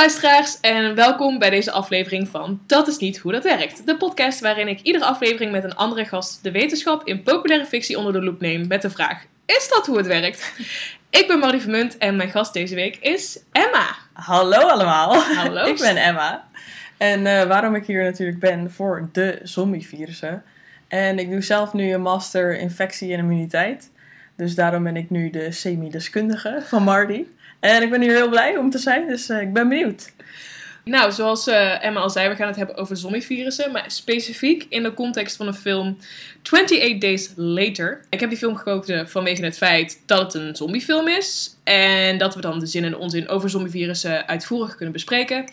luisteraars en welkom bij deze aflevering van Dat is niet hoe dat werkt. De podcast waarin ik iedere aflevering met een andere gast de wetenschap in populaire fictie onder de loep neem met de vraag: Is dat hoe het werkt? Ik ben Marie Vermunt en mijn gast deze week is Emma. Hallo allemaal. Hallo. ik ben Emma. En eh, waarom ik hier natuurlijk ben voor de zombievirussen. En ik doe zelf nu een master infectie en immuniteit. Dus daarom ben ik nu de semi-deskundige van Marty. En ik ben hier heel blij om te zijn, dus eh, ik ben benieuwd. Nou, zoals eh, Emma al zei, we gaan het hebben over zombievirussen, maar specifiek in de context van de film 28 Days Later. Ik heb die film gekozen vanwege het feit dat het een zombiefilm is en dat we dan de zin en onzin over zombievirussen uitvoerig kunnen bespreken.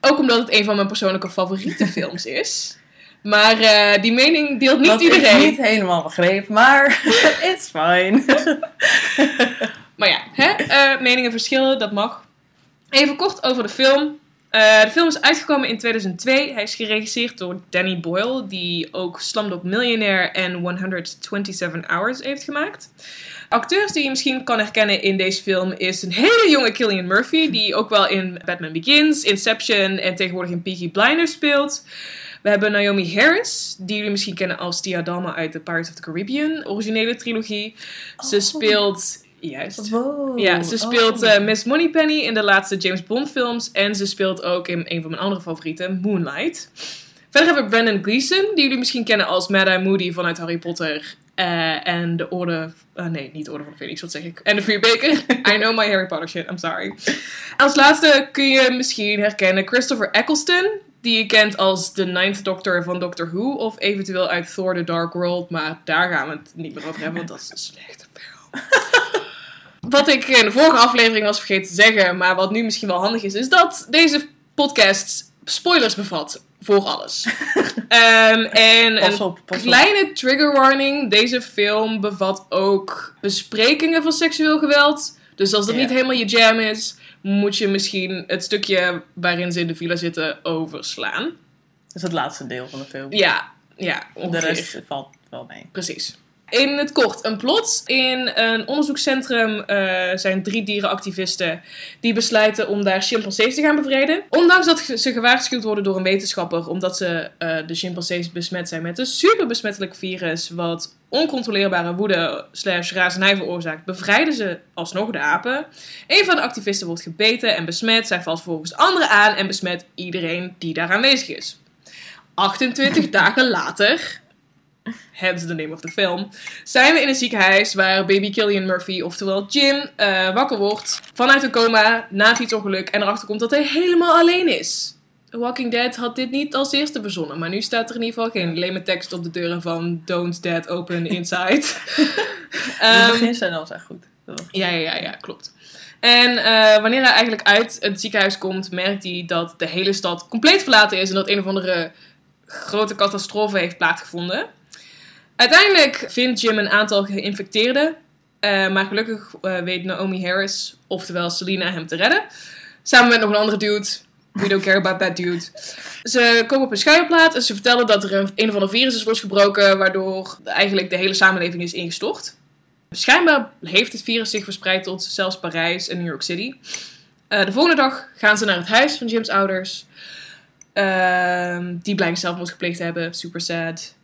Ook omdat het een van mijn persoonlijke favoriete films is. Maar eh, die mening deelt niet Wat iedereen. ik niet helemaal begreep, maar it's fine. Hè? eh, meningen verschillen, dat mag. Even kort over de film. Eh, de film is uitgekomen in 2002. Hij is geregisseerd door Danny Boyle, die ook Slumdog Millionaire en 127 Hours heeft gemaakt. Acteurs die je misschien kan herkennen in deze film is een hele jonge Killian Murphy, die ook wel in Batman Begins, Inception en tegenwoordig in Peaky Blinders speelt. We hebben Naomi Harris, die jullie misschien kennen als Tia Dalma uit de Pirates of the Caribbean originele trilogie. Ze Oh. speelt... Juist. Wow. Ja, ze speelt Oh. eh, Miss Moneypenny in de laatste James Bond films. En ze speelt ook in een van mijn andere favorieten, Moonlight. Verder hebben we Brandon Gleeson, die jullie misschien kennen als Mad-Eye Moody vanuit Harry Potter. eh, en de Orde... eh, nee, niet de Orde van de Phoenix, wat zeg ik? En de Vuurbeker. I know my Harry Potter shit, I'm sorry. Als laatste kun je misschien herkennen Christopher Eccleston. Die je kent als de Ninth Doctor van Doctor Who. Of eventueel uit Thor The Dark World. Maar daar gaan we het niet meer over hebben, want dat is een slechte film. Wat ik in de vorige aflevering was vergeten te zeggen, maar wat nu misschien wel handig is, is dat deze podcast spoilers bevat voor alles. Ehm, en Pas een op, pas op. kleine trigger warning: deze film bevat ook besprekingen van seksueel geweld. Dus als dat niet helemaal je jam is, moet je misschien het stukje waarin ze in de villa zitten overslaan. Dat is het laatste deel van de film. Ja, ja, de ongeveer. rest valt wel mee. Precies. In het kort, een plot. In een onderzoekscentrum eh, zijn drie dierenactivisten die besluiten om daar chimpansees te gaan bevreden. Ondanks dat ze gewaarschuwd worden door een wetenschapper omdat ze eh, de chimpansees besmet zijn met een superbesmettelijk virus wat oncontroleerbare woede slash razernij veroorzaakt, bevrijden ze alsnog de apen. Een van de activisten wordt gebeten en besmet. Zij valt volgens anderen aan en besmet iedereen die daar aanwezig is. 28 dagen later hence the name of the film, zijn we in een ziekenhuis waar baby Killian Murphy, oftewel Jim, eh, wakker wordt vanuit een coma na een fietsongeluk en erachter komt dat hij helemaal alleen is. Walking Dead had dit niet als eerste verzonnen, maar nu staat er in ieder geval geen leme tekst op de deuren van Don't Dead Open Inside. de Ehm, begin zijn al echt goed. ja, ja, ja, ja, klopt. En eh, wanneer hij eigenlijk uit het ziekenhuis komt, merkt hij dat de hele stad compleet verlaten is en dat een of andere grote catastrofe heeft plaatsgevonden. Uiteindelijk vindt Jim een aantal geïnfecteerden, eh, maar gelukkig eh, weet Naomi Harris, oftewel Selina, hem te redden. Samen met nog een andere dude. We don't care about that dude. Ze komen op een schuilplaats en ze vertellen dat er een, een of ander virus is losgebroken, waardoor eigenlijk de hele samenleving is ingestort. Schijnbaar heeft het virus zich verspreid tot zelfs Parijs en New York City. Eh, de volgende dag gaan ze naar het huis van Jim's ouders. Ehm, die blijken zelfmoord gepleegd te hebben. Super sad.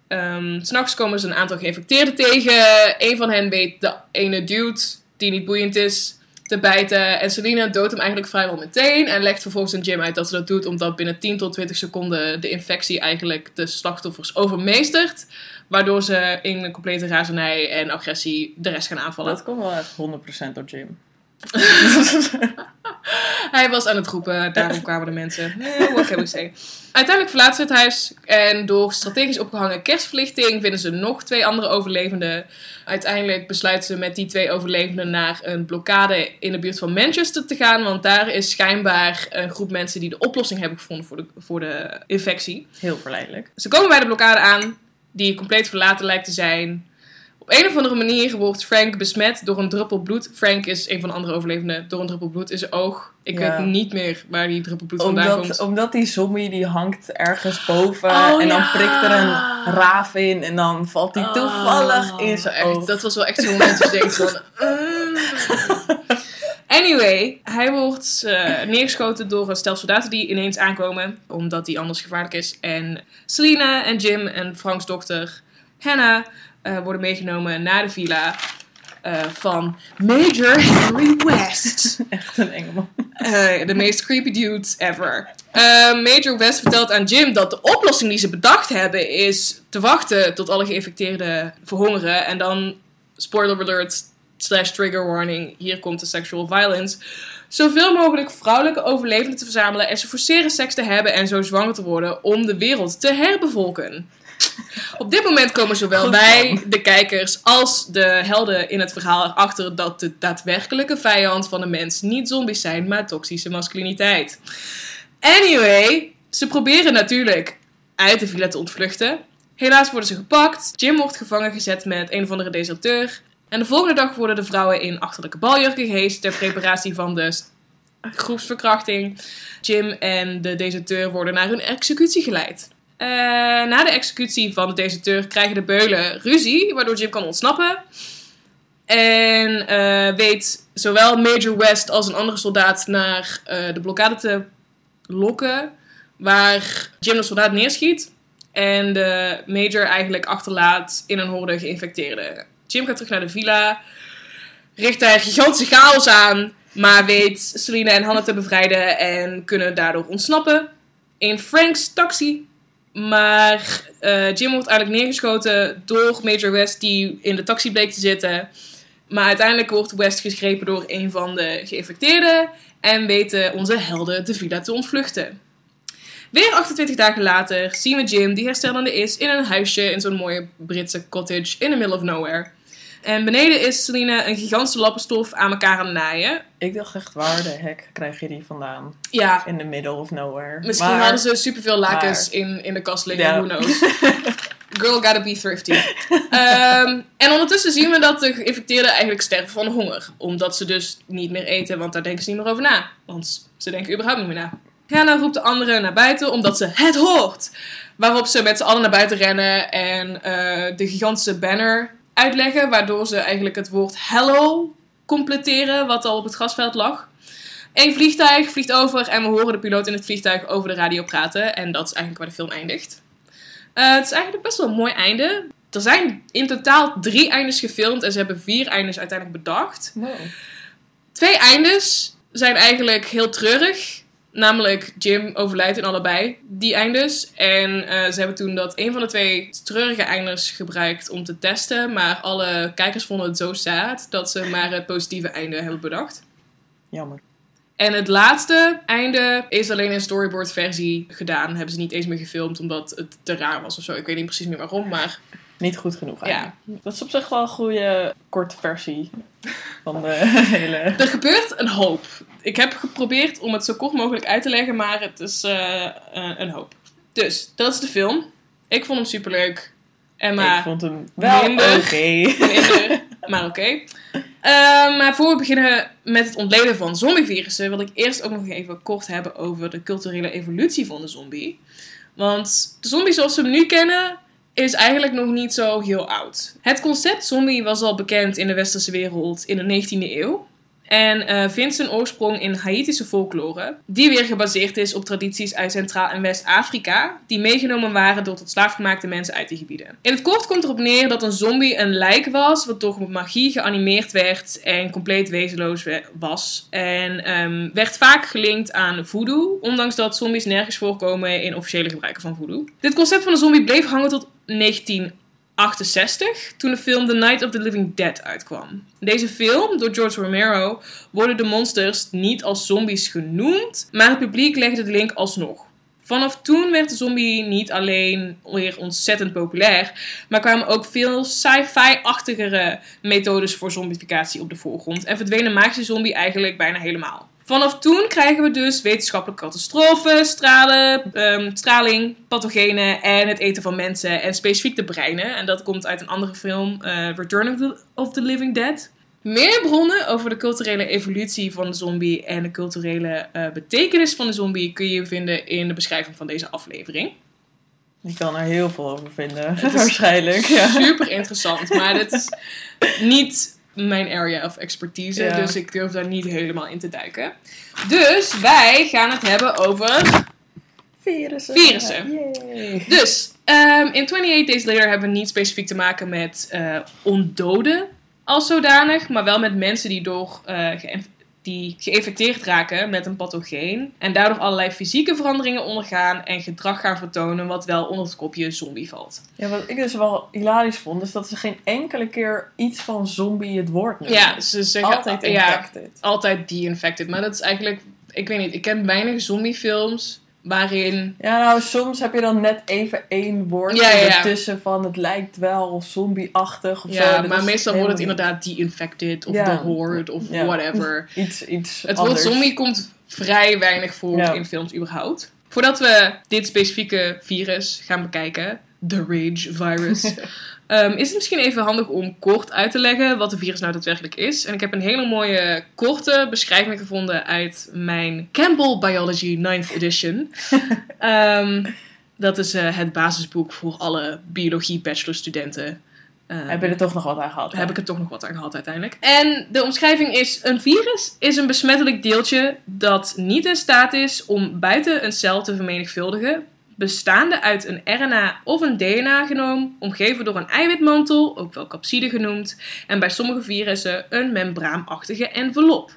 S S'nachts komen ze een aantal geïnfecteerden tegen. Een van hen weet de ene dude, die niet boeiend is, te bijten. En Selina doodt hem eigenlijk vrijwel meteen. En legt vervolgens aan Jim uit dat ze dat doet omdat binnen 10 tot 20 seconden de infectie eigenlijk de slachtoffers overmeestert. Waardoor ze in een complete razernij en agressie de rest gaan aanvallen. Dat komt wel echt 100% door Jim. Hij was aan het roepen, daarom kwamen de mensen. What can we say? Uiteindelijk verlaten ze het huis en door strategisch opgehangen kerstverlichting vinden ze nog twee andere overlevenden. Uiteindelijk besluiten ze met die twee overlevenden naar een blokkade in de buurt van Manchester te gaan, want daar is schijnbaar een groep mensen die de oplossing hebben gevonden voor de, voor de infectie. Heel verleidelijk. Ze komen bij de blokkade aan, die compleet verlaten lijkt te zijn. Een of andere manier wordt Frank besmet door een druppel bloed. Frank is een van de andere overlevenden door een druppel bloed in zijn oog. Ik Ja. weet niet meer waar die druppel bloed vandaan komt. omdat die zombie die hangt ergens boven Oh, en dan prikt er een raaf in en dan valt die toevallig Oh, in zijn echt, oog. Dat was wel echt zo'n moment dat je denkt van... "Mm." Anyway, hij wordt eh, neergeschoten door een stel soldaten die ineens aankomen, omdat hij anders gevaarlijk is. En Selina en Jim en Franks dochter Hannah eh, worden meegenomen naar de villa eh, van Major Henry West. Echt een engelman. Eh, de meest creepy dude ever. Major West vertelt aan Jim dat de oplossing die ze bedacht hebben is te wachten tot alle geïnfecteerden verhongeren. En dan, spoiler alert, slash trigger warning, hier komt de sexual violence. Zoveel mogelijk vrouwelijke overlevenden te verzamelen en ze forceren seks te hebben en zo zwanger te worden om de wereld te herbevolken. Op dit moment komen zowel wij, de kijkers, als de helden in het verhaal erachter dat de daadwerkelijke vijand van de mens niet zombies zijn, maar toxische masculiniteit. Anyway, ze proberen natuurlijk uit de villa te ontvluchten. Helaas worden ze gepakt. Jim wordt gevangen gezet met een of andere deserteur. En de volgende dag worden de vrouwen in achterlijke baljurken geheest ter preparatie van de groepsverkrachting. Jim en de deserteur worden naar hun executie geleid. Eh, na de executie van de deserteur krijgen de beulen ruzie, waardoor Jim kan ontsnappen. En eh, weet zowel Major West als een andere soldaat naar eh, de blokkade te lokken, waar Jim de soldaat neerschiet. En de Major eigenlijk achterlaat in een horde geïnfecteerden. Jim gaat terug naar de villa, richt daar gigantische chaos aan, maar weet Selina en Hannah te bevrijden en kunnen daardoor ontsnappen. In Frank's taxi maar eh, Jim wordt eigenlijk neergeschoten door Major West, die in de taxi bleek te zitten. Maar uiteindelijk wordt West gegrepen door een van de geïnfecteerden. En weten onze helden de villa te ontvluchten. Weer 28 dagen later zien we Jim, die herstellende is, in een huisje in zo'n mooie Britse cottage in the middle of nowhere. En beneden is Selina een gigantische lappenstof aan elkaar aan het naaien. Ik dacht echt, waar de hek krijg je die vandaan? Ja, In the middle of nowhere. misschien Maar- hadden ze superveel lakens in, in de kast liggen, Ja. who knows. Girl gotta be thrifty. Ehm, en ondertussen zien we dat de geïnfecteerden eigenlijk sterven van honger. Omdat ze dus niet meer eten, want daar denken ze niet meer over na. Want ze denken überhaupt niet meer na. Hannah roept de anderen naar buiten omdat ze het hoort. Waarop ze met z'n allen naar buiten rennen en eh, de gigantische banner uitleggen. Waardoor ze eigenlijk het woord hello completeren, wat al op het grasveld lag. Een vliegtuig vliegt over en we horen de piloot in het vliegtuig over de radio praten. En dat is eigenlijk waar de film eindigt. Eh, het is eigenlijk best wel een mooi einde. Er zijn in totaal drie eindes gefilmd en ze hebben vier eindes uiteindelijk bedacht. Wow. Twee eindes zijn eigenlijk heel treurig. Namelijk Jim overlijdt in allebei die eindes. En eh, ze hebben toen dat een van de twee treurige eindes gebruikt om te testen. Maar alle kijkers vonden het zo sad dat ze maar het positieve einde hebben bedacht. Jammer. En het laatste einde is alleen in storyboard versie gedaan. Hebben ze niet eens meer gefilmd omdat het te raar was of zo. Ik weet niet precies meer waarom, maar Niet goed genoeg ja. eigenlijk. Dat is op zich wel een goede korte versie van de hele... Er gebeurt een hoop. Ik heb geprobeerd om het zo kort mogelijk uit te leggen, maar het is eh, een, een hoop. Dus, dat is de film. Ik vond hem superleuk. Emma Ik vond hem wel oké. minder, maar oké. Eh, maar voor we beginnen met het ontleden van zombievirussen, wil ik eerst ook nog even kort hebben over de culturele evolutie van de zombie. Want de zombie zoals we hem nu kennen, is eigenlijk nog niet zo heel oud. Het concept zombie was al bekend in de westerse wereld in de 19e eeuw. En eh, vindt zijn oorsprong in Haïtische folklore, die weer gebaseerd is op tradities uit Centraal- en West-Afrika, die meegenomen waren door tot slaafgemaakte mensen uit die gebieden. In het kort komt erop neer dat een zombie een lijk was, wat door magie geanimeerd werd en compleet wezenloos we- was. En ehm, werd vaak gelinkt aan voodoo, ondanks dat zombies nergens voorkomen in officiële gebruiken van voodoo. Dit concept van een zombie bleef hangen tot 1968, toen de film The Night of the Living Dead uitkwam. In deze film, door George Romero, worden de monsters niet als zombies genoemd, maar het publiek legde de link alsnog. Vanaf toen werd de zombie niet alleen weer ontzettend populair, maar kwamen ook veel sci-fi-achtigere methodes voor zombificatie op de voorgrond en verdween de magische zombie eigenlijk bijna helemaal. Vanaf toen krijgen we dus wetenschappelijke catastrofen, stralen, ehm, straling, pathogenen en het eten van mensen en specifiek de breinen. En dat komt uit een andere film, eh, Return of the, of the Living Dead. Meer bronnen over de culturele evolutie van de zombie en de culturele eh, betekenis van de zombie kun je vinden in de beschrijving van deze aflevering. Ik kan er heel veel over vinden, Het waarschijnlijk. Ja. Super interessant, maar dit is niet mijn area of expertise. Ja. Dus ik durf daar niet helemaal in te duiken. Dus wij gaan het hebben over Virussen. Virussen. Dus, ehm, in 28 Days Later hebben we niet specifiek te maken met eh ondoden als zodanig, maar wel met mensen die, door, geïnf- die geïnfecteerd raken met een pathogeen en daardoor allerlei fysieke veranderingen ondergaan en gedrag gaan vertonen wat wel onder het kopje zombie valt. Ja, wat ik dus wel hilarisch vond, is dat ze geen enkele keer iets van zombie het woord noemen. Ja, ze zeggen Altijd ja, infected. altijd de-infected, maar dat is eigenlijk, ik weet niet, ik ken weinig zombiefilms waarin Ja, nou, soms heb je dan net even één woord Ja, ja, ja. ertussen van het lijkt wel zombie-achtig of zo. Ja, maar meestal wordt het inderdaad de-infected of Ja. the horde of whatever. Iets, iets Het woord zombie komt vrij weinig voor in films überhaupt. Voordat we dit specifieke virus gaan bekijken, the rage virus, ehm, is het misschien even handig om kort uit te leggen wat de virus nou daadwerkelijk is. En ik heb een hele mooie korte beschrijving gevonden uit mijn Campbell Biology 9th edition. Ehm, dat is eh, het basisboek voor alle biologie bachelorstudenten. Ehm, Heb je er toch nog wat aan gehad? hè? heb ik er toch nog wat aan gehad uiteindelijk. En de omschrijving is: een virus is een besmettelijk deeltje dat niet in staat is om buiten een cel te vermenigvuldigen, bestaande uit een RNA of een DNA-genoom, omgeven door een eiwitmantel, ook wel capside genoemd, en bij sommige virussen een membraanachtige envelop.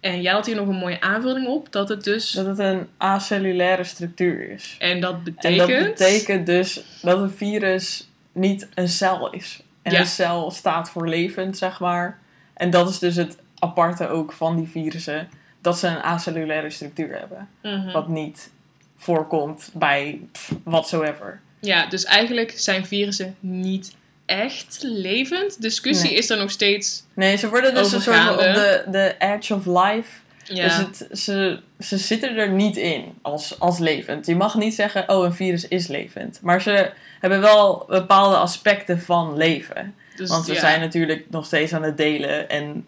En jij had hier nog een mooie aanvulling op, dat het dus. Dat het een acellulaire structuur is. En dat En betekent. dat betekent dus dat een virus niet een cel is. En Ja. een cel staat voor levend, zeg maar. En dat is dus het aparte ook van die virussen. Dat ze een acellulaire structuur hebben. Mhm. Wat niet voorkomt bij pff, whatsoever. Ja, dus eigenlijk zijn virussen niet echt levend. Discussie Nee. is er nog steeds. Nee, ze worden dus een soort op de, de edge of life. Ja, Dus het, ze, ze zitten er niet in als, als levend. Je mag niet zeggen, oh, een virus is levend. Maar ze hebben wel bepaalde aspecten van leven. dus, Want we ja, zijn natuurlijk nog steeds aan het delen en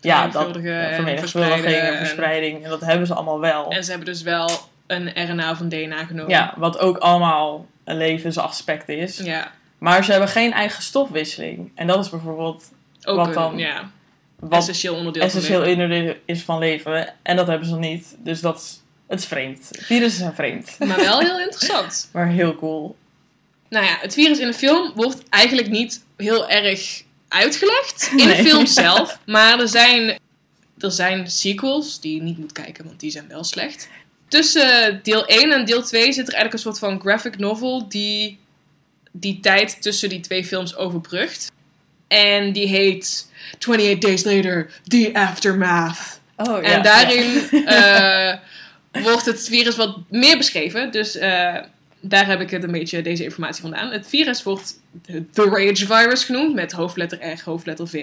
ja, dat vermenigvuldigen en en- verspreiding. En dat hebben ze allemaal wel. En ze hebben dus wel een RNA of een DNA genomen. Ja, wat ook allemaal een levensaspect is. Ja, Maar ze hebben geen eigen stofwisseling. En dat is bijvoorbeeld ook Wat een dan? ja, wat essentieel onderdeel essentieel van leven. onderdeel is van leven. En dat hebben ze niet. Dus dat is, het is vreemd. Virussen zijn vreemd. Maar wel heel interessant. Maar heel cool. Nou ja, het virus in de film wordt eigenlijk niet heel erg uitgelegd in de film zelf. Maar er zijn, er zijn sequels die je niet moet kijken, want die zijn wel slecht. Tussen deel 1 en deel 2 zit er eigenlijk een soort van graphic novel die die tijd tussen die twee films overbrugt. En die heet 28 Days Later, The Aftermath. Oh, En daarin eh, wordt het virus wat meer beschreven. Dus eh, daar heb ik het een beetje deze informatie vandaan. Het virus wordt de The Rage Virus genoemd, met hoofdletter R, hoofdletter V.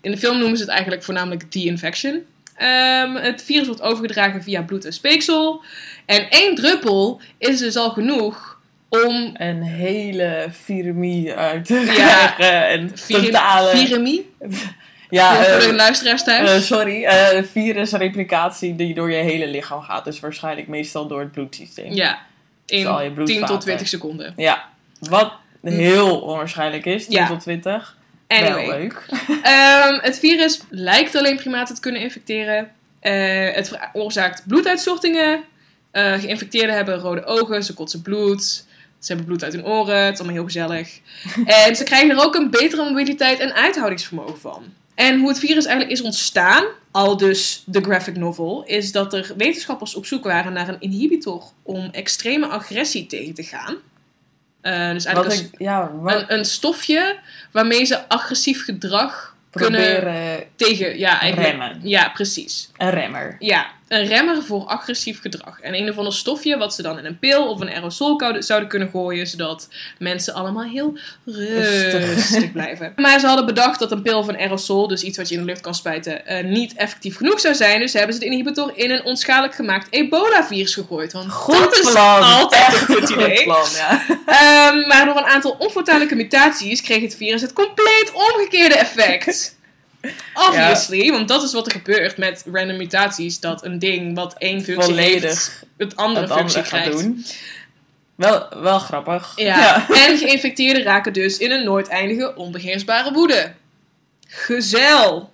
In de film noemen ze het eigenlijk voornamelijk The Infection. Ehm, het virus wordt overgedragen via bloed en speeksel. En één druppel is dus al genoeg om Een hele viremie uit te Ja. krijgen. En totale... viremie, ja, voor de eh, luisteraars thuis. eh, sorry. eh virusreplicatie die door je hele lichaam gaat. Dus waarschijnlijk meestal door het bloedsysteem. ja, in bloed 10 tot vaten. 20 seconden. Ja. Wat heel onwaarschijnlijk is. 10 Ja. tot 20. Anyway. Wel leuk. Ehm, het virus lijkt alleen primaten te kunnen infecteren. Eh, het veroorzaakt bloeduitstortingen. Eh, geïnfecteerden hebben rode ogen, ze kotsen bloed. Ze hebben bloed uit hun oren, het is allemaal heel gezellig. En ze krijgen er ook een betere mobiliteit en uithoudingsvermogen van. En hoe het virus eigenlijk is ontstaan, al dus de graphic novel, is dat er wetenschappers op zoek waren naar een inhibitor om extreme agressie tegen te gaan. Eh, dus eigenlijk een, ja, een, een stofje waarmee ze agressief gedrag kunnen tegen. Ja, eigenlijk, remmen. ja, precies. Een remmer. Ja, een remmer voor agressief gedrag. En een of ander stofje wat ze dan in een pil of een aerosol zouden kunnen gooien, zodat mensen allemaal heel rustig, Rustig. blijven. Maar ze hadden bedacht dat een pil of een aerosol, dus iets wat je in de lucht kan spuiten, eh, niet effectief genoeg zou zijn. Dus hebben ze de inhibitor in een onschadelijk gemaakt ebola-virus gegooid. Want dat is altijd een goed idee. plan, ja. Ehm, maar door een aantal onfortuinlijke mutaties kreeg het virus het compleet omgekeerde effect. Obviously, want dat is wat er gebeurt met random mutaties. Dat een ding wat één functie Volledig heeft, het andere het functie andere gaat krijgt. doen. Wel, wel grappig. Ja. En geïnfecteerden raken dus in een nooit eindige onbeheersbare woede. Gezel.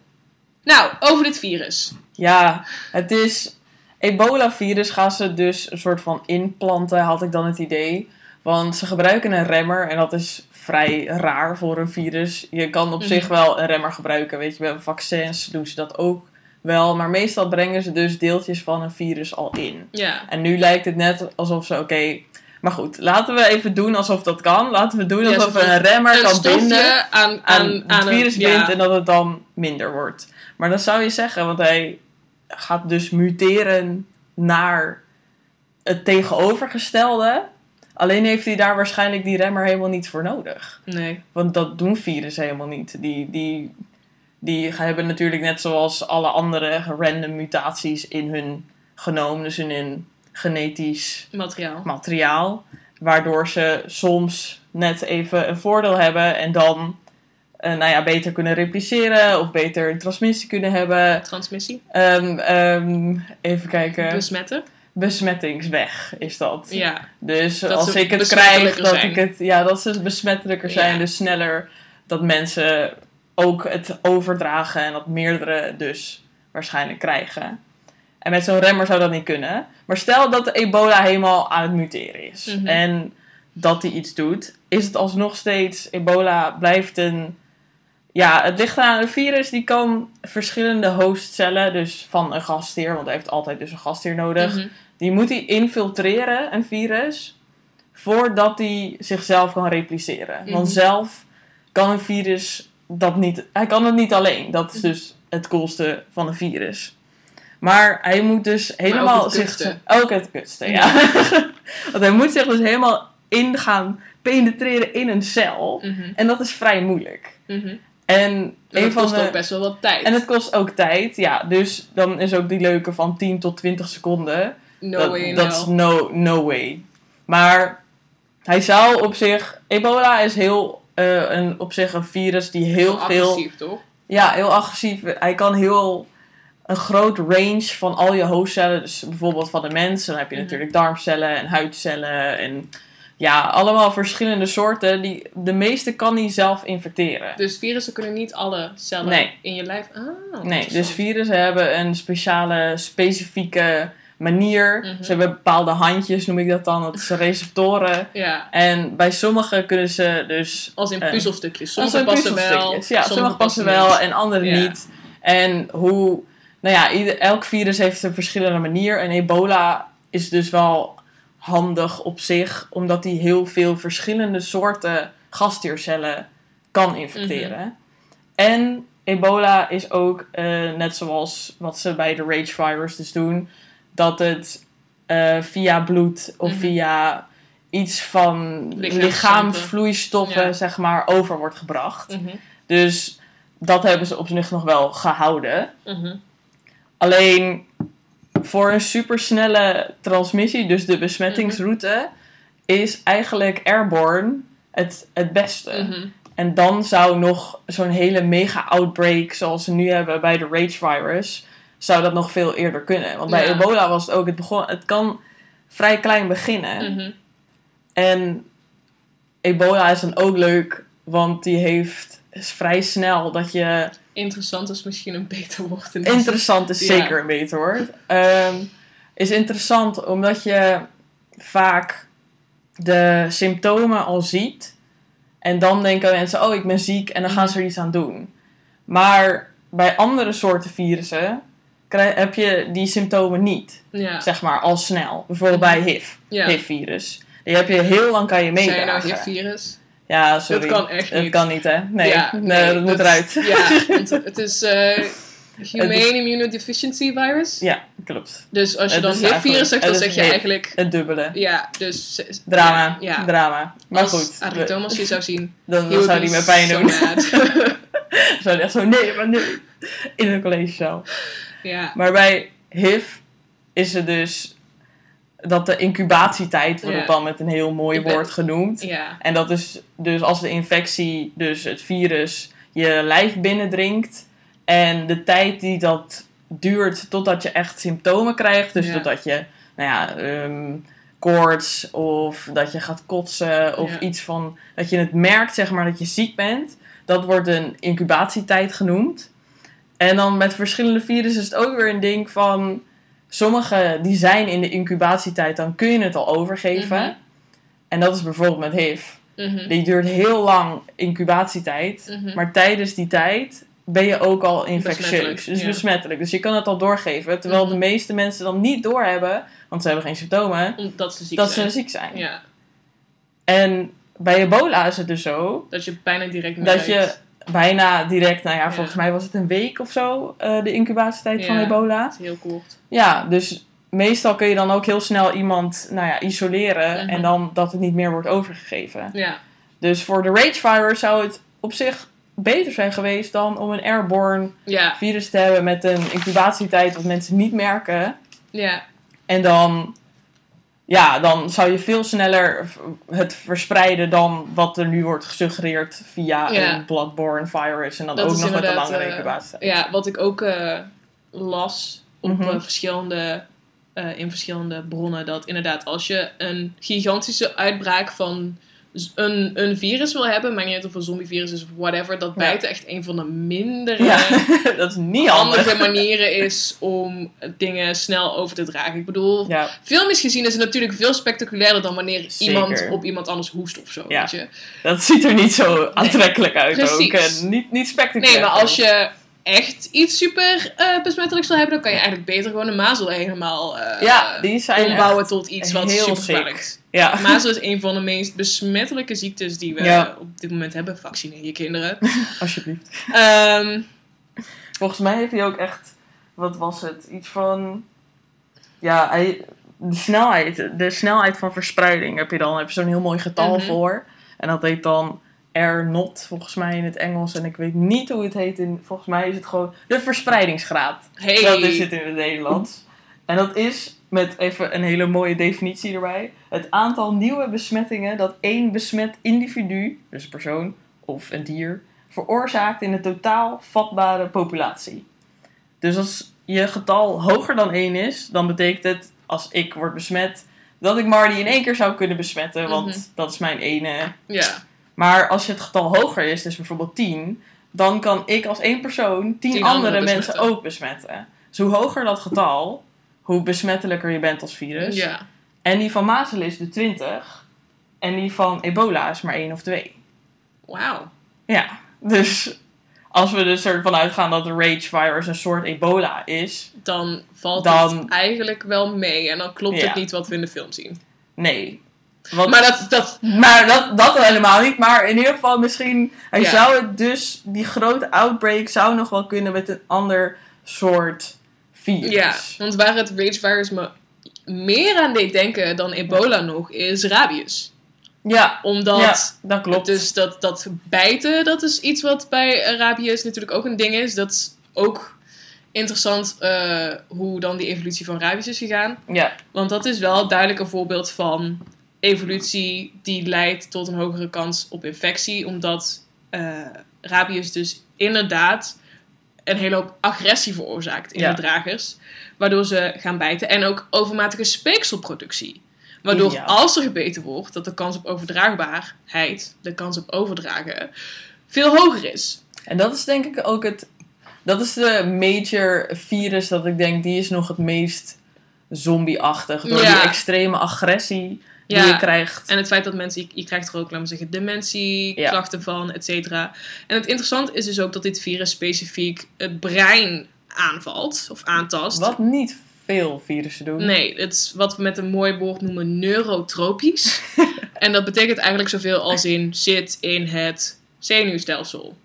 Nou, over dit virus. Ja, het is. Ebola-virus gaan ze dus een soort van inplanten, had ik dan het idee. Want ze gebruiken een remmer en dat is vrij raar voor een virus. Je kan op Mhm. zich wel een remmer gebruiken, weet je, bij vaccins doen ze dat ook wel. Maar meestal brengen ze dus deeltjes van een virus al in. Ja. En nu lijkt het net alsof ze, oké, maar goed, laten we even doen alsof dat kan. Laten we doen alsof we een remmer Een kan binden aan, aan, aan, aan, het virus ja. bindt en dat het dan minder wordt. Maar dat zou je zeggen, want hij gaat dus muteren naar het tegenovergestelde. Alleen heeft hij daar waarschijnlijk die remmer helemaal niet voor nodig. Nee. Want dat doen virussen helemaal niet. Die, die, die hebben natuurlijk net zoals alle andere random mutaties in hun genoom, dus in hun genetisch Materiaal. materiaal. Waardoor ze soms net even een voordeel hebben en dan eh, nou ja, beter kunnen repliceren of beter een transmissie kunnen hebben. Transmissie. Ehm, even kijken. Besmetten. Besmettingsweg is dat. Ja. Dus Dat als ik het krijg, dat zijn. ik het, ja, dat ze besmettelijker zijn, Ja. dus sneller dat mensen ook het overdragen en dat meerdere dus waarschijnlijk krijgen. En met zo'n remmer zou dat niet kunnen. Maar stel dat de ebola helemaal aan het muteren is Mhm. en dat hij iets doet, is het alsnog steeds, ebola blijft een, ja, het ligt aan een virus die kan verschillende hostcellen, dus van een gastheer, want hij heeft altijd dus een gastheer nodig, Mhm. die moet hij infiltreren, een virus, voordat hij zichzelf kan repliceren. Mhm. Want zelf kan een virus dat niet. Hij kan het niet alleen. Dat is Mhm. dus het coolste van een virus. Maar hij moet dus helemaal het zich. kutste. Ook het kutste, ja. Want hij moet zich dus helemaal in gaan penetreren in een cel. En dat is vrij moeilijk. Mhm. En een van kost de. ook best wel wat tijd. En het kost ook tijd, ja. Dus dan is ook die leuke van 10 tot 20 seconden no dat, way dat is no, no way. Maar hij zou op zich. Ebola is heel. eh, een, op zich een virus die heel veel. agressief, toch? Ja, heel agressief. Hij kan heel. Een groot range van al je hoofdcellen. Dus bijvoorbeeld van de mens. Dan heb je Mhm. natuurlijk darmcellen en huidcellen. En ja, allemaal verschillende soorten. Die, de meeste kan hij zelf infecteren. Dus virussen kunnen niet alle cellen Nee. in je lijf... Ah, Nee, dus virussen hebben een speciale, specifieke manier. Mhm. Ze hebben bepaalde handjes, noem ik dat dan. Dat zijn receptoren. Ja, En bij sommige kunnen ze dus... als in Eh, puzzelstukjes. Sommige passen wel. Ja, sommige, sommige passen niet. wel en andere Ja. niet. En hoe... Nou ja, ieder, elk virus heeft een verschillende manier. En ebola is dus wel handig op zich. Omdat hij heel veel verschillende soorten gastheercellen kan infecteren. Mhm. En ebola is ook, eh, net zoals wat ze bij de rage virus dus doen... Dat het eh, via bloed of Mhm. via iets van lichaamsvloeistoffen, Ja. zeg maar, over wordt gebracht. Mhm, Dus dat hebben ze op zich nog wel gehouden. Alleen voor een supersnelle transmissie, dus de besmettingsroute, is eigenlijk airborne het, het beste. Mhm. En dan zou nog zo'n hele mega-outbreak zoals ze nu hebben bij de rage virus, zou dat nog veel eerder kunnen. Want bij Ja. ebola was het ook, het, begon, het kan vrij klein beginnen. Mhm. En ebola is dan ook leuk, want die heeft is vrij snel dat je Interessant is misschien een beter woord. in Interessant is Ja. zeker een beter woord. Ehm, is interessant omdat je vaak de symptomen al ziet. En dan denken mensen, oh ik ben ziek en dan gaan ze er iets aan doen. Maar bij andere soorten virussen krijg, heb je die symptomen niet. Ja. Zeg maar al snel. Bijvoorbeeld bij HIV. ja. HIV-virus. Die heb je heel lang kan je Zijn je nou meedragen. HIV-virus? Ja, sorry. Dat kan echt Dat niet. kan niet, hè? Nee, Ja, nee, dat moet eruit. Ja, want het is eh Humane Immunodeficiency Virus. Ja, klopt. Dus als je dan HIV-virus eigenlijk- zegt, dan zeg je eigenlijk... Het dubbele. Ja, dus... Drama. Ja. Drama. Maar als goed. Adrie we- Thomas je zou zien, dan, zou die me pijn doen. zou echt zo, nee, maar nu. In een collegezaal. ja. Maar bij HIV is het dus dat de incubatietijd wordt al met een heel mooi woord genoemd. En dat is dus als de infectie, dus het virus, je lijf binnendringt. En de tijd die dat duurt totdat je echt symptomen krijgt. Dus totdat je, nou ja, ehm, koorts of dat je gaat kotsen of iets van, dat je het merkt zeg maar dat je ziek bent. Dat wordt een incubatietijd genoemd. En dan met verschillende virussen is het ook weer een ding van... Sommige die zijn in de incubatietijd, dan kun je het al overgeven. Mhm. En dat is bijvoorbeeld met HIV. Mhm. Die duurt heel lang incubatietijd. Mhm. Maar tijdens die tijd ben je ook al infectieus. Dus ja. besmettelijk. Dus je kan het al doorgeven. Terwijl Mhm. de meeste mensen dan niet doorhebben, want ze hebben geen symptomen, Omdat ze ziek dat zijn. ze ziek zijn. Ja, En bij ebola is het dus zo dat je bijna direct dat je. Bijna direct, nou ja, Ja. volgens mij was het een week of zo, eh, de incubatietijd van ebola. Het is heel kort. Ja, dus meestal kun je dan ook heel snel iemand nou ja, isoleren Mhm. en dan dat het niet meer wordt overgegeven. Ja, Dus voor de rage virus zou het op zich beter zijn geweest dan om een airborne ja, virus te hebben met een incubatietijd wat mensen niet merken. ja. En dan, ja, dan zou je veel sneller het verspreiden dan wat er nu wordt gesuggereerd via Ja. een bloodborne virus. En dan Dat ook nog met een langere eh, incubatietijd. Ja, wat ik ook eh, las op Mhm. eh, verschillende, eh, in verschillende bronnen, dat inderdaad als je een gigantische uitbraak van een, een virus wil hebben, maakt niet uit of een zombievirus is of whatever, dat bijten echt een van de mindere Ja, dat is niet handig. handige manieren is om dingen snel over te dragen. Ik bedoel, Ja, filmisch gezien is het natuurlijk veel spectaculairder dan wanneer Zeker. iemand op iemand anders hoest of zo. Ja. Weet je? dat ziet er niet zo aantrekkelijk uit ook. precies. En niet, niet spectaculair. Nee, maar als je echt iets super eh besmettelijks wil hebben, dan kan je eigenlijk beter gewoon een mazel helemaal eh, Ja, die zijn ombouwen tot iets wat heel super gevaarlijk. Ja, Mazel is een van de meest besmettelijke ziektes die we Ja. op dit moment hebben. Vaccineer je kinderen. alsjeblieft. Ehm, Volgens mij heeft hij ook echt, wat was het? Iets van, ja, hij, de snelheid, de snelheid van verspreiding heb je dan, heb je zo'n heel mooi getal Mhm. voor. En dat heet dan R not, volgens mij in het Engels. En ik weet niet hoe het heet in, volgens mij is het gewoon de verspreidingsgraad. hey. Dat is het in het Nederlands. En dat is, met even een hele mooie definitie erbij, het aantal nieuwe besmettingen dat één besmet individu, dus een persoon of een dier, veroorzaakt in de totaal vatbare populatie. Dus als je getal hoger dan 1 is, dan betekent het, als ik word besmet, dat ik Marty in één keer zou kunnen besmetten, want Mhm. dat is mijn ene. Ja, Maar als je het getal hoger is, dus bijvoorbeeld 10, dan kan ik als één persoon 10 Tien andere mensen ook besmetten. Dus hoe hoger dat getal, hoe besmettelijker je bent als virus. ja. En die van mazelen is de 20. En die van ebola is maar 1 of 2. Wauw. Ja, dus als we dus ervan uitgaan dat de rage virus een soort ebola is, Dan valt Dan- het eigenlijk wel mee. En dan klopt Ja. het niet wat we in de film zien. nee. Want, Maar dat, dat maar dat, dat helemaal niet. Maar in ieder geval misschien, hij Ja. zou het dus, die grote outbreak zou nog wel kunnen met een ander soort virus. Ja, want waar het rage virus me meer aan deed denken dan ebola nog, is rabies. Ja, Omdat ja, dat klopt. dus dat, dat bijten, dat is iets wat bij rabies natuurlijk ook een ding is. Dat is ook interessant eh, hoe dan die evolutie van rabies is gegaan. Ja, Want dat is wel duidelijk een voorbeeld van evolutie die leidt tot een hogere kans op infectie. Omdat eh rabies dus inderdaad een hele hoop agressie veroorzaakt in Ja. de dragers. Waardoor ze gaan bijten. En ook overmatige speekselproductie. Waardoor als er gebeten wordt, dat de kans op overdraagbaarheid, de kans op overdragen, veel hoger is. En dat is denk ik ook het. Dat is de major virus dat ik denk, die is nog het meest zombie-achtig. Door Ja. die extreme agressie die je krijgt. En het feit dat mensen, je, je krijgt er ook, laten we zeggen, dementie, Ja. klachten van, et cetera. En het interessante is dus ook dat dit virus specifiek het brein aanvalt of aantast. Wat niet veel virussen doen. Nee, het is wat we met een mooi woord noemen neurotropisch. en dat betekent eigenlijk zoveel als in zit in het zenuwstelsel.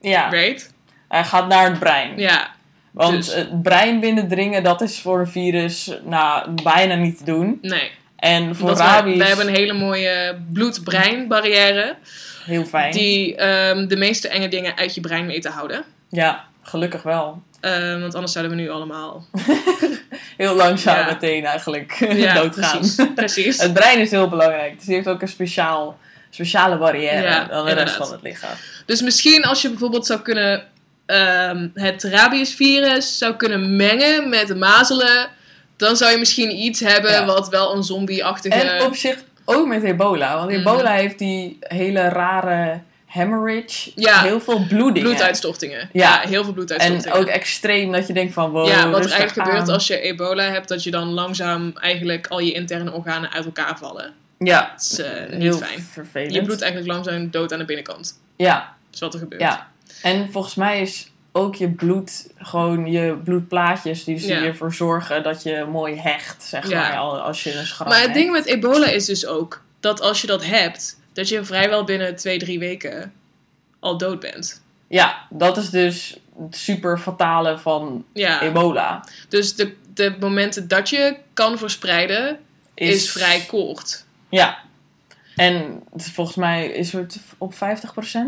Ja, Right? hij gaat naar het brein. Ja, Want dus- het brein binnendringen, dat is voor een virus nou, bijna niet te doen. nee. En voor rabies, wij hebben een hele mooie bloed-brein barrière. heel fijn. Die ehm, de meeste enge dingen uit je brein te houden. Ja, gelukkig wel. Ehm, want anders zouden we nu allemaal Heel langzaam Ja. meteen eigenlijk ja, doodgaan. Precies, precies. Het brein is heel belangrijk. Dus die heeft ook een speciaal, speciale barrière Ja, dan de rest van het lichaam. Dus misschien als je bijvoorbeeld zou kunnen ehm, het rabiesvirus zou kunnen mengen met mazelen, dan zou je misschien iets hebben Ja. wat wel een zombie-achtige. En op zich ook met ebola. Want Mhm. ebola heeft die hele rare hemorrhage, Ja. heel veel bloedingen. Bloeduitstortingen. Ja. Ja, heel veel En bloeduitstortingen. ook extreem dat je denkt van wow, ja, wat er eigenlijk gebeurt als je ebola hebt, dat je dan langzaam eigenlijk al je interne organen uit elkaar vallen. Ja, Dat is eh, niet heel fijn. vervelend. Je bloedt eigenlijk langzaam dood aan de binnenkant. Ja, Dat is wat er gebeurt. ja. En volgens mij is ook je bloed, gewoon je bloedplaatjes, die dus Ja. ervoor zorgen dat je mooi hecht, zeg Ja. maar, al- als je een schram Maar het hebt. ding met ebola is dus ook dat als je dat hebt, dat je vrijwel binnen twee, drie weken al dood bent. Ja, dat is dus het super fatale van Ja, ebola. dus de, de momenten dat je kan verspreiden, is, vrij kort. Ja. En volgens mij is het op 50%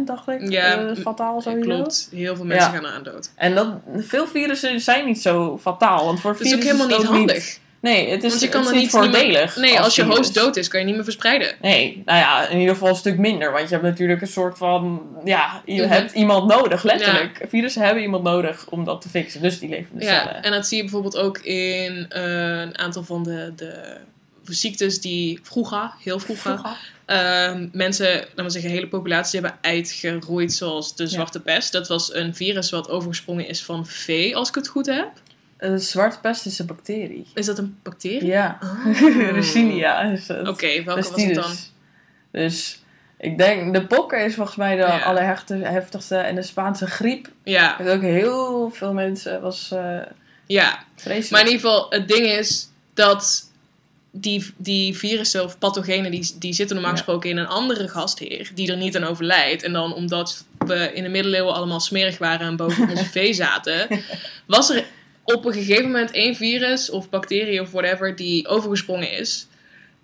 dacht ik, Ja, eh, fataal sowieso. Klopt, heel veel mensen Ja. gaan eraan dood. En dat, veel virussen zijn niet zo fataal. Want voor Dat is ook virussen helemaal het niet handig. Nee, het is, Want je kan het niet meer- voordelig. Nee, als, je host dood is, kan je niet meer verspreiden. Nee, nou ja, in ieder geval een stuk minder. Want je hebt natuurlijk een soort van... Ja, je Mhm. hebt iemand nodig, letterlijk. Virussen hebben iemand nodig om dat te fixen. Dus die leven in de Ja, cellen. en dat zie je bijvoorbeeld ook in eh, een aantal van de, de ziektes die vroeger, heel vroeger, Ehm, mensen, laten we zeggen, hele populaties hebben uitgeroeid, zoals de zwarte pest. Dat was een virus wat overgesprongen is van vee, als ik het goed heb. Een zwarte pest is een bacterie. Is dat een bacterie? Ja, Oh. Is het. Oké, welke was het dan? Dus ik denk, de pokken is volgens mij de Ja. allerheftigste. En de Spaanse griep. Ja, Met ook heel veel mensen was eh ja. vreselijk. Maar in ieder geval, het ding is dat die, die virussen of pathogenen, die, die zitten normaal Ja. gesproken in een andere gastheer, die er niet aan overlijdt. En dan omdat we in de middeleeuwen allemaal smerig waren en boven onze vee zaten, was er op een gegeven moment één virus of bacterie of whatever die overgesprongen is.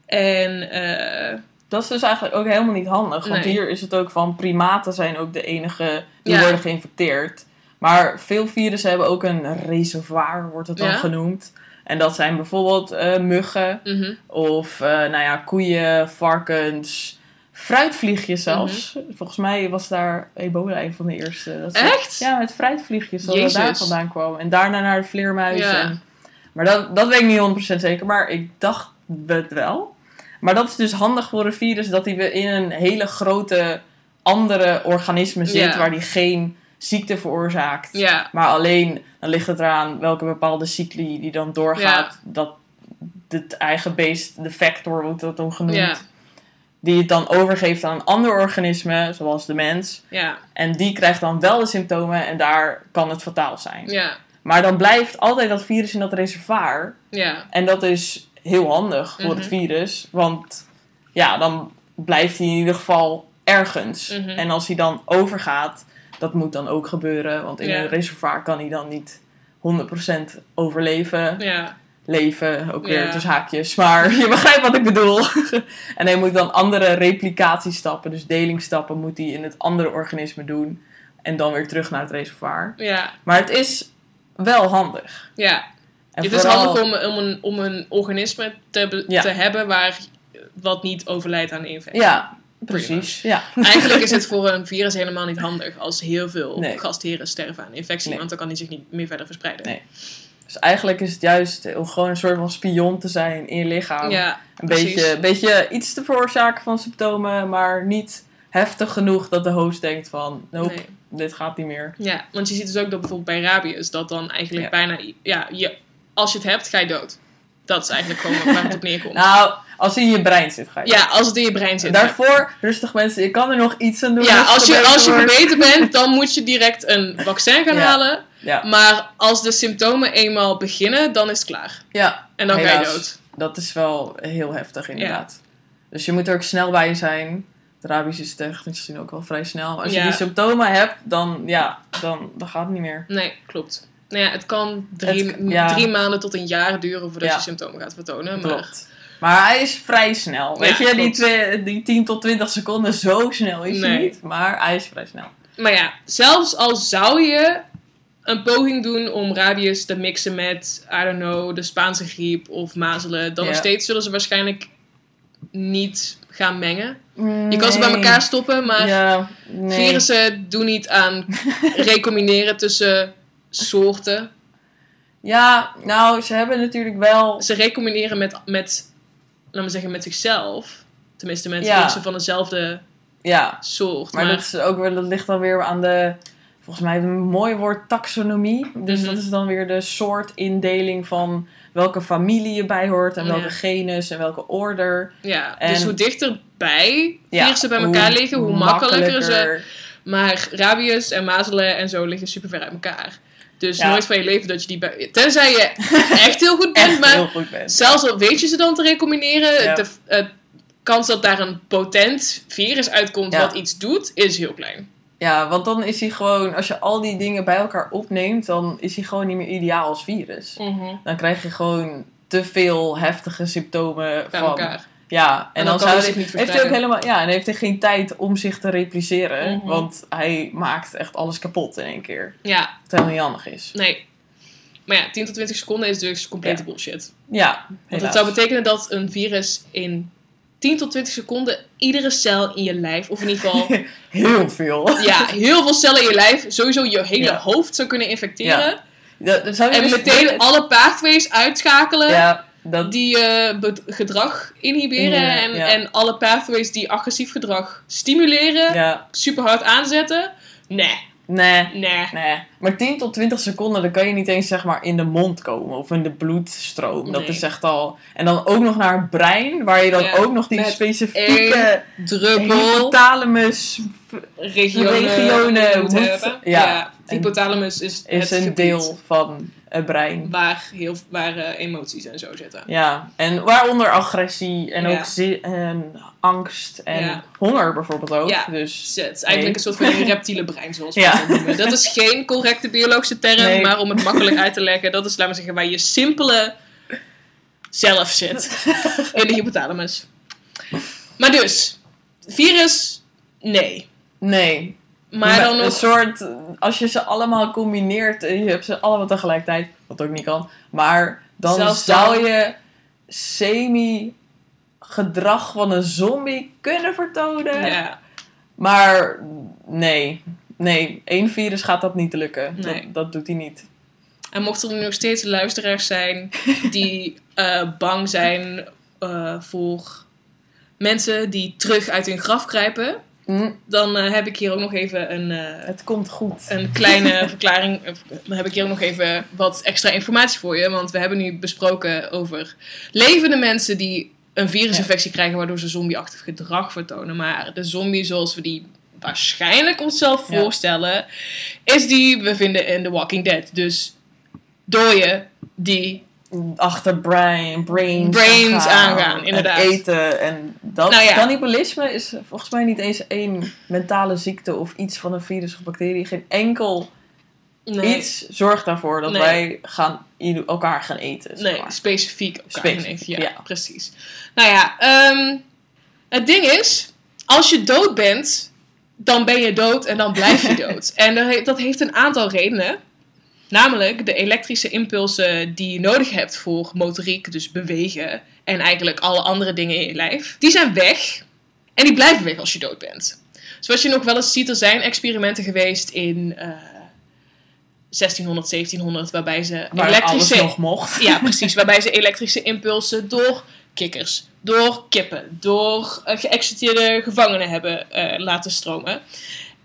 En eh, Dat is dus eigenlijk ook helemaal niet handig. Want Nee. hier is het ook van primaten zijn ook de enige die Ja. worden geïnfecteerd. Maar veel virussen hebben ook een reservoir, wordt het dan Ja. genoemd. En dat zijn bijvoorbeeld eh, muggen mhm. of eh, nou ja, koeien, varkens, fruitvliegjes zelfs. Volgens mij was daar ebola een van de eerste. Dat ze- Echt? Ja, met fruitvliegjes, dat daar vandaan kwam. En daarna naar de vleermuizen. Ja. En, maar dat, dat weet ik niet 100% zeker, maar ik dacht het wel. Maar dat is dus handig voor een virus dat hij in een hele grote andere organisme zit, Ja. waar die geen ziekte veroorzaakt. Ja, Maar alleen, dan ligt het eraan welke bepaalde cycli die dan doorgaat. Dat het eigen beest, de factor wordt dat dan genoemd, ja, die het dan overgeeft aan een ander organisme, zoals de mens. ja, En die krijgt dan wel de symptomen en daar kan het fataal zijn. ja, Maar dan blijft altijd dat virus in dat reservoir. ja, En dat is heel handig voor het Mhm. virus. Want ja, dan blijft hij in ieder geval ergens. Mhm. En als hij dan overgaat, dat moet dan ook gebeuren. Want in Ja. een reservoir kan hij dan niet 100% overleven. ja, Leven, ook weer tussen haakjes. Maar je begrijpt wat ik bedoel. en hij moet dan andere replicatiestappen, dus delingsstappen, moet hij in het andere organisme doen. En dan weer terug naar het reservoir. ja, Maar het is wel handig. ja. En het is handig om, om, een, om een organisme te, te hebben waar wat niet overlijdt aan infectie. Ja, Precies. Ja. Eigenlijk is het voor een virus helemaal niet handig als heel veel Nee. gastheren sterven aan infectie, Nee. want dan kan hij zich niet meer verder verspreiden. Nee. Dus eigenlijk is het juist om gewoon een soort van spion te zijn in je lichaam. Ja, een precies. beetje, een beetje iets te veroorzaken van symptomen, maar niet heftig genoeg dat de host denkt van, nope, Nee. dit gaat niet meer. Ja, want je ziet dus ook dat bijvoorbeeld bij rabies, dat dan eigenlijk Ja. bijna, ja, je, als je het hebt, ga je dood. Dat is eigenlijk gewoon waar het op neerkomt. Nou, als hij in je brein zit, ga je. ja, als het in je brein zit. Daarvoor, rustig mensen, je kan er nog iets aan doen. ja, het als je, als je verbeterd bent, dan moet je direct een vaccin gaan Ja. halen. Ja, Maar als de symptomen eenmaal beginnen, dan is het klaar. ja, En dan ga je Helaas. dood. dat is wel heel heftig inderdaad. Dus je moet er ook snel bij zijn. De rabies is technisch gezien ook wel vrij snel. Als je die symptomen hebt, dan, ja, dan, dan gaat het niet meer. Nee, klopt. Nou ja, het kan drie, Het- drie maanden tot een jaar duren voordat je symptomen gaat vertonen. Maar Klopt. Maar hij is vrij snel. Weet Ja, je, die, twee, die 10 tot 20 seconden, zo snel is hij niet. Maar hij is vrij snel. Maar ja, zelfs al zou je een poging doen om rabies te mixen met, I don't know, de Spaanse griep of mazelen, dan nog Ja. steeds zullen ze waarschijnlijk niet gaan mengen. Je kan ze bij elkaar stoppen, maar Ja, nee. virussen doen niet aan recombineren tussen soorten. Ja, nou, ze hebben natuurlijk wel... Ze recombineren met, met laten we zeggen, met zichzelf. Tenminste, met Ja. virussen van dezelfde Ja, soort. maar, dat, is ook dat ligt dan weer aan de, volgens mij een mooi woord, taxonomie. Dus Mhm. dat is dan weer de soortindeling van welke familie je bij hoort en welke Ja. genus en welke order. ja, En- dus hoe dichterbij Ja, virussen bij elkaar liggen, hoe makkelijker ze makkelijker. Maar rabies en mazelen en zo liggen super ver uit elkaar. Dus Ja. nooit van je leven dat je die bij... Tenzij je echt heel goed bent, maar heel goed bent. zelfs al weet je ze dan te recombineren, Ja. de kans dat daar een potent virus uitkomt Ja. wat iets doet, is heel klein. Ja, want dan is hij gewoon, als je al die dingen bij elkaar opneemt, dan is hij gewoon niet meer ideaal als virus. Dan krijg je gewoon te veel heftige symptomen Bij van. elkaar. Ja, en, En dan, zou hij hij, zich niet heeft hij ook helemaal, ja, en heeft hij geen tijd om zich te repliceren, Mhm. want hij maakt echt alles kapot in één keer. Ja, Wat helemaal niet handig is. nee. Maar ja, 10 tot 20 seconden is dus complete Ja. bullshit. Ja, Want dat zou betekenen dat een virus in 10 tot 20 seconden iedere cel in je lijf, of in ieder geval heel veel. ja, heel veel cellen in je lijf, sowieso je hele Ja. hoofd zou kunnen infecteren. Dat, dat zou je En dus meteen alle pathways uitschakelen Ja, dat, die eh, gedrag inhiberen. Ja, en, ja. en alle pathways die agressief gedrag stimuleren, ja, super hard aanzetten. Nee, nee. nee. Nee, maar 10 tot 20 seconden, dan kan je niet eens zeg maar in de mond komen of in de bloedstroom. Dat is echt al. En dan ook nog naar het brein, waar je dan Ja, ook nog die specifieke Druppel, hypothalamus regionen, regionen moet hebben. ja. Ja, hypothalamus is, is het een deel van het brein. waar, heel, waar eh, emoties en zo zitten. Ja, en waaronder agressie en Ja. ook zi- en angst en Ja. honger bijvoorbeeld ook. Ja. Dus het is eigenlijk een soort van reptiele brein, zoals we het noemen. Dat is geen correcte biologische term, Nee. maar om het makkelijk uit te leggen, dat is, laten we zeggen, waar je simpele zelf zit. In de hypothalamus. Maar dus, virus, nee. nee. Maar dan een soort, als je ze allemaal combineert en je hebt ze allemaal tegelijkertijd, wat ook niet kan, maar dan Zelfs zou dan- je semi gedrag van een zombie kunnen vertonen. ja, Maar nee, nee, één virus gaat dat niet lukken. Nee. Dat, dat doet hij niet. en mochten er nu nog steeds luisteraars zijn die eh, bang zijn eh, voor mensen die terug uit hun graf kruipen, Hm, dan eh, heb ik hier ook nog even een... het komt goed. een kleine verklaring. Dan heb ik hier ook nog even wat extra informatie voor je. Want we hebben nu besproken over levende mensen die een virusinfectie krijgen waardoor ze zombieachtig gedrag vertonen. Maar de zombie zoals we die waarschijnlijk onszelf Ja. voorstellen, is die we vinden in The Walking Dead. Dus dooien die Achter brain, brains, Brains aangaan aangaan, en inderdaad. eten. En dat, Nou ja. Cannibalisme is volgens mij niet eens één mentale ziekte of iets van een virus of bacterie. Geen enkel nee, iets zorgt daarvoor dat Nee. wij gaan, elkaar gaan eten. zeg Nee, specifiek elkaar Specifiek, ja. precies. Nou ja, ehm, het ding is, als je dood bent, dan ben je dood en dan blijf je dood. En dat he- dat heeft een aantal redenen. Namelijk de elektrische impulsen die je nodig hebt voor motoriek, dus bewegen, en eigenlijk alle andere dingen in je lijf, die zijn weg. En die blijven weg als je dood bent. Zoals je nog wel eens ziet, er zijn experimenten geweest in eh 1600, 1700, waarbij ze Waar elektrische nog mocht. ja, precies. Waarbij ze elektrische impulsen door kikkers, door kippen, door geëxecuteerde gevangenen hebben eh, laten stromen.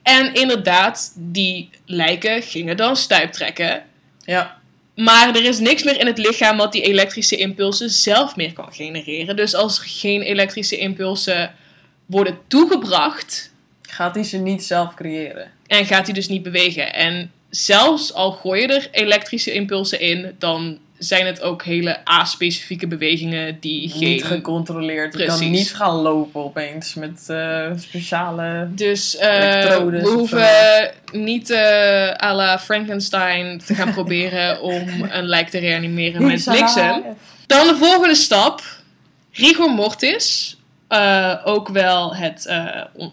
En inderdaad, die lijken gingen dan stuiptrekken. Ja. Maar er is niks meer in het lichaam wat die elektrische impulsen zelf meer kan genereren. Dus als er geen elektrische impulsen worden toegebracht, Gaat hij ze niet zelf creëren? en gaat hij dus niet bewegen. En zelfs al gooi je er elektrische impulsen in, dan zijn het ook hele A-specifieke bewegingen die Niet geen... gecontroleerd. Je kan niet gaan lopen opeens met eh, speciale... Dus eh, Elektrodes we hoeven niet eh à la Frankenstein te gaan proberen om een lijk te reanimeren met bliksem. Dan de volgende stap. Rigor mortis. ook wel het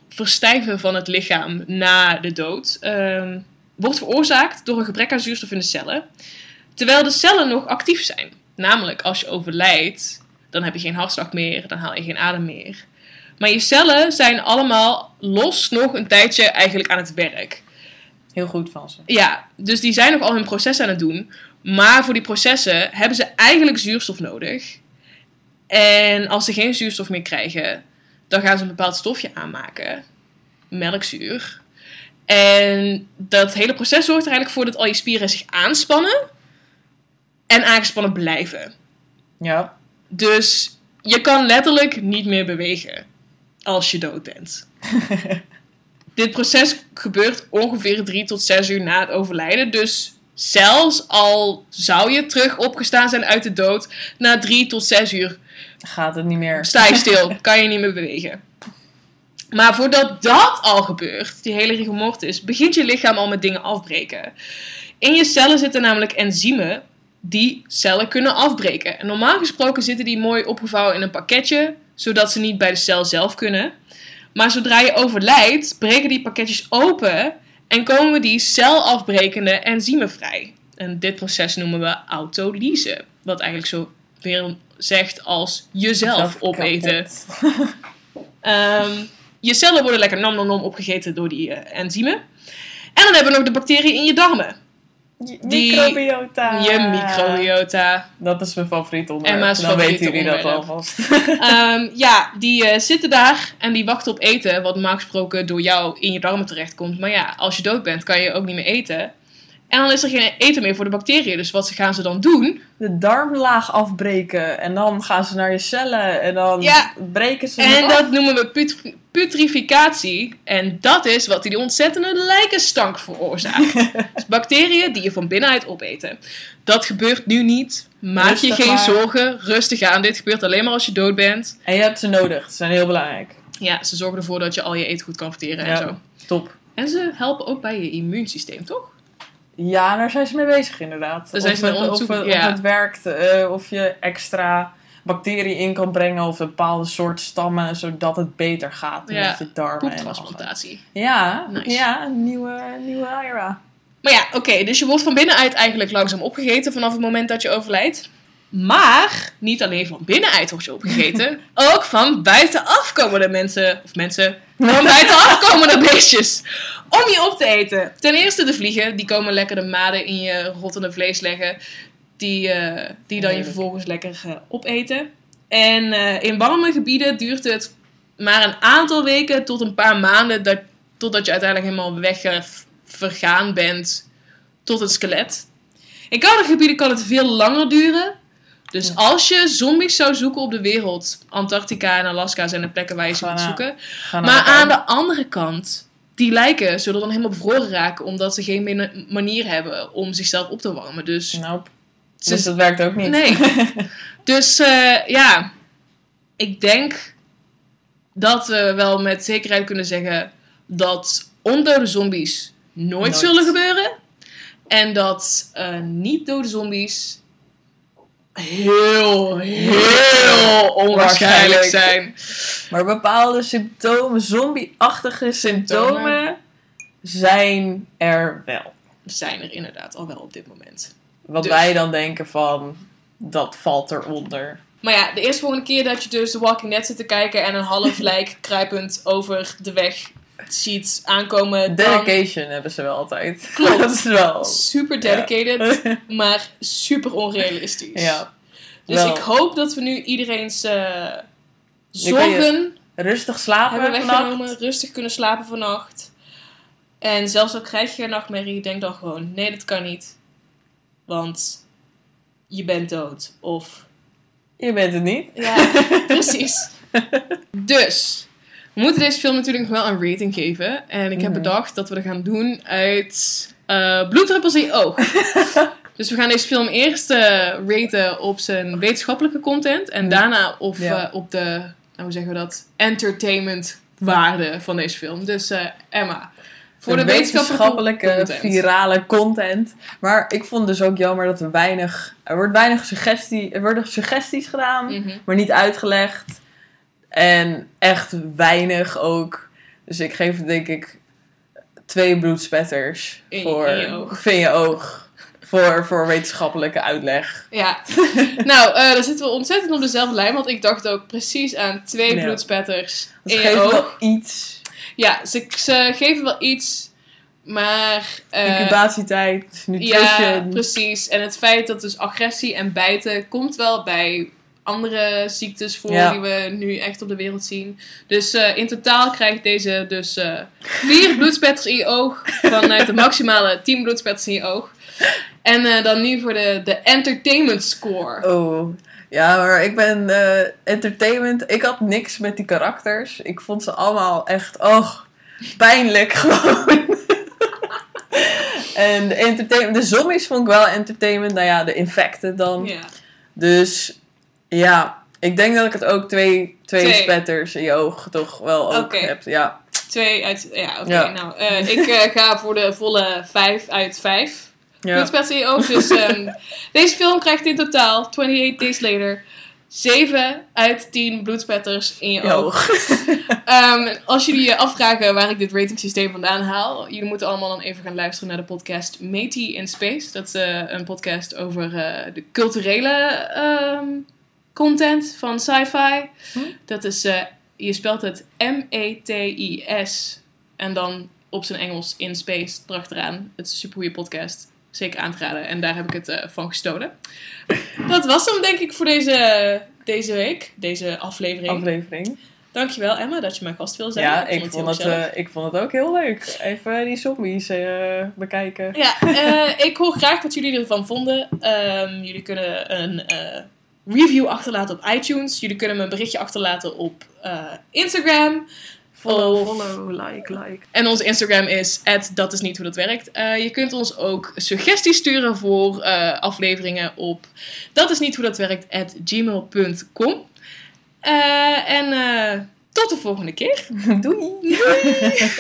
verstijven van het lichaam na de dood. ehm, wordt veroorzaakt door een gebrek aan zuurstof in de cellen. Terwijl de cellen nog actief zijn. Namelijk als je overlijdt, dan heb je geen hartslag meer, dan haal je geen adem meer. Maar je cellen zijn allemaal los nog een tijdje eigenlijk aan het werk. Heel goed van ze. Ja, dus die zijn nog al hun processen aan het doen. Maar voor die processen hebben ze eigenlijk zuurstof nodig. En als ze geen zuurstof meer krijgen, dan gaan ze een bepaald stofje aanmaken. melkzuur. En dat hele proces zorgt er eigenlijk voor dat al je spieren zich aanspannen en aangespannen blijven. Ja. Dus je kan letterlijk niet meer bewegen als je dood bent. Dit proces gebeurt ongeveer 3 tot 6 uur na het overlijden. Dus zelfs al zou je terug opgestaan zijn uit de dood, na 3 tot 6 uur Gaat het niet meer. sta je stil, kan je niet meer bewegen. Maar voordat dat al gebeurt, die hele rigor mortis, begint je lichaam al met dingen afbreken. In je cellen zitten namelijk enzymen die cellen kunnen afbreken. En normaal gesproken zitten die mooi opgevouwen in een pakketje, zodat ze niet bij de cel zelf kunnen. Maar zodra je overlijdt, breken die pakketjes open en komen die celafbrekende enzymen vrij. En dit proces noemen we autolyse. Wat eigenlijk zo weer zegt als jezelf Zelf opeten. Ehm, je cellen worden lekker nom nom nom opgegeten door die eh, enzymen. En dan hebben we nog de bacteriën in je darmen. Je Die- Microbiota. Je microbiota. Dat is mijn favoriete onderwerp. Emma's Dan favoriete weten jullie dat alvast. Ehm, ja, die eh, zitten daar en die wachten op eten. Wat normaal gesproken door jou in je darmen terechtkomt. Maar ja, als je dood bent, kan je ook niet meer eten. En dan is er geen eten meer voor de bacteriën. Dus wat gaan ze dan doen? De darmlaag afbreken. En dan gaan ze naar je cellen. En dan Ja. breken ze En af. dat noemen we put- putrificatie. En dat is wat die ontzettende lijkenstank veroorzaakt. dus bacteriën die je van binnenuit opeten. Dat gebeurt nu niet. Maak Rustig je geen maar. zorgen. Rustig aan. Dit gebeurt alleen maar als je dood bent. En je hebt ze nodig. Ze zijn heel belangrijk. Ja, ze zorgen ervoor dat je al je eten goed kan verteren en zo. Top. En ze helpen ook bij je immuunsysteem, toch? Ja, daar zijn ze mee bezig inderdaad. Daar zijn of, ze het, of, het, ja. of het werkt, eh, of je extra bacteriën in kan brengen of een bepaalde soort stammen, zodat het beter gaat Ja, met je darmen. Poeptransplantatie. Ja, Nice. ja, een nieuwe, nieuwe era. Maar ja, oké, dus je wordt van binnenuit eigenlijk langzaam opgegeten vanaf het moment dat je overlijdt. Maar niet alleen van binnenuit word je opgegeten, ook van buitenaf komen mensen, of mensen, van buitenaf komen beestjes om je op te eten. Ten eerste de vliegen, die komen lekker de maden in je rottende vlees leggen, die, eh, die dan je vervolgens lekker opeten. En eh, in warme gebieden duurt het maar een aantal weken tot een paar maanden dat, totdat je uiteindelijk helemaal weg vergaan bent tot een skelet. In koude gebieden kan het veel langer duren. Dus Ja. als je zombies zou zoeken op de wereld, Antarctica en Alaska zijn de plekken waar je ze moet naar- zoeken. Maar aan de andere kant, die lijken zullen dan helemaal bevroren raken, omdat ze geen manier hebben om zichzelf op te warmen. Dus, Nope. Dus dat werkt ook niet. Nee. dus eh, ja, ik denk dat we wel met zekerheid kunnen zeggen dat ondode zombies nooit, Nooit. zullen gebeuren. En dat eh, niet dode zombies heel, heel onwaarschijnlijk Waarschijnlijk. zijn. Maar bepaalde symptomen, zombie-achtige symptomen, zijn er wel. Zijn er inderdaad al wel op dit moment. Wat Dus- wij dan denken van, dat valt eronder. Maar ja, de eerste volgende keer dat je dus The Walking Dead zit te kijken en een half lijk kruipend over de weg ziet aankomen, dan Dedication hebben ze wel altijd. Klopt. dat is wel. super dedicated, maar super onrealistisch. ja. Dus Wel. ik hoop dat we nu iedereen's kan zorgen Rustig slapen hebben vannacht. weggenomen, rustig kunnen slapen vannacht. En zelfs al krijg je geen nachtmerrie, denk dan gewoon, nee dat kan niet. Want je bent dood. Of Je bent het niet. Ja, precies. Dus, we moeten deze film natuurlijk nog wel een rating geven. En ik heb Mhm. bedacht dat we dat gaan doen uit eh bloeddruppels in je oog. dus we gaan deze film eerst eh, raten op zijn wetenschappelijke content. En daarna op, Ja. eh, op de, nou, hoe zeggen we dat, entertainment waarde van deze film. Dus Emma, voor de, de wetenschappelijke wetenschappelijke, content. virale content. Maar ik vond dus ook jammer dat er weinig... Er wordt weinig suggestie, er worden suggesties gedaan, Mhm. maar niet uitgelegd. En echt weinig ook. Dus ik geef denk ik twee bloedspetters In- voor, in je oog. je oog. Voor, voor wetenschappelijke uitleg. Ja, nou, eh dan zitten we ontzettend op dezelfde lijn. Want ik dacht ook precies aan twee Ja. bloedspetters Ze in je geven oog. wel iets. Ja, ze, ze geven wel iets, maar... eh, Incubatietijd, ja, nutrition. precies. En het feit dat dus agressie en bijten komt wel bij andere ziektes voor Ja. die we nu echt op de wereld zien. Dus eh, in totaal krijgt deze dus eh, vier bloedspetters in je oog. Vanuit de maximale 10 bloedspetters in je oog. En eh, dan nu voor de, de entertainment score. Oh, ja, maar ik ben entertainment. Ik had niks met die karakters. Ik vond ze allemaal echt, oh, pijnlijk gewoon. en de entertainment, de zombies vond ik wel entertainment. Nou ja, de infecten dan. Ja. Dus ja, ik denk dat ik het ook twee, twee, Twee. spetters in je oog toch wel ook heb. Ja. Twee uit... Ja, oké. Ja. Nou, eh, ik eh, ga voor de volle vijf uit vijf. ja. bloedspetters in je oog. Dus ehm, deze film krijgt in totaal, 28 Days Later, 7 uit 10 bloedspetters in je oog. Ehm, als jullie je afvragen waar ik dit ratingsysteem vandaan haal, jullie moeten allemaal dan even gaan luisteren naar de podcast Matey in Space. Dat is eh, een podcast over de culturele ehm, content van sci-fi. Hm? Dat is, eh, je spelt het M-E-T-I-S en dan op zijn Engels in Space erachteraan. Het is een super goede podcast. Zeker aan te raden. En daar heb ik het eh, van gestolen. Dat was hem denk ik voor deze, deze week. Deze aflevering. Aflevering. Dankjewel Emma dat je mijn gast wil zijn. Ja, ik vond, het, eh, ik vond het ook heel leuk. Even die zombies bekijken. Ja, ik hoor graag wat jullie ervan vonden. Ehm, jullie kunnen een review achterlaten op iTunes. Jullie kunnen me een berichtje achterlaten op eh, Instagram. Follow, Of- follow, like, like. En onze Instagram is dat is niet hoe dat werkt. Eh, je kunt ons ook suggesties sturen voor eh, afleveringen op dat is niet hoe dat werkt at gmail.com. En tot de volgende keer. Doei! Doei!